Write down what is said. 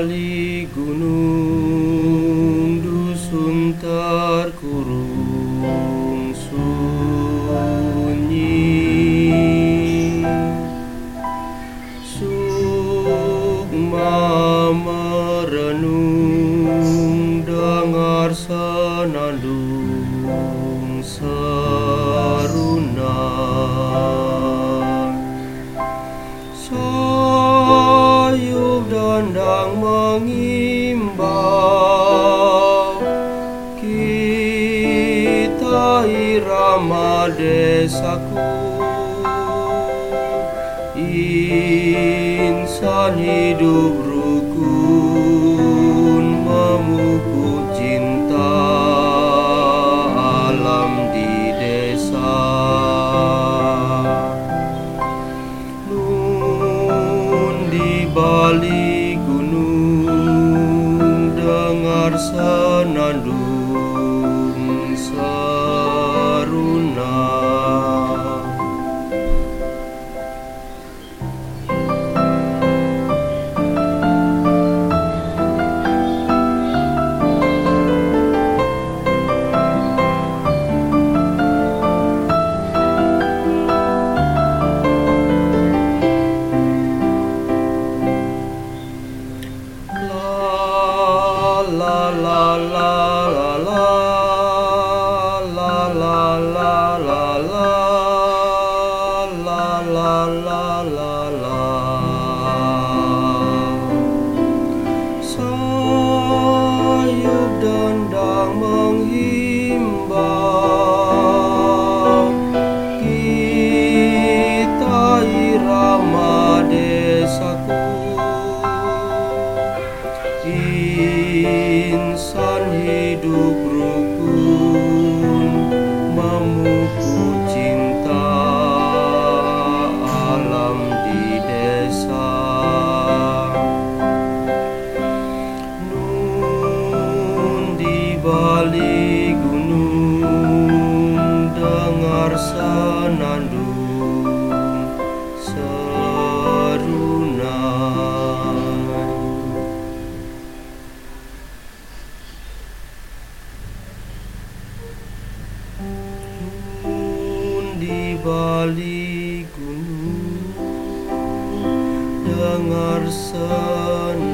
kembali gunung dusun terkurung sunyi. Sukma merenung dengar senandung seruna so dendang mengimbau Kita irama desaku. Insan hidup rukun memupuk Bandung nama desaku. Insan hidup rukun Memuku cinta alam di desa. Nun di balik gunung Dengar balik gunung dengar senandung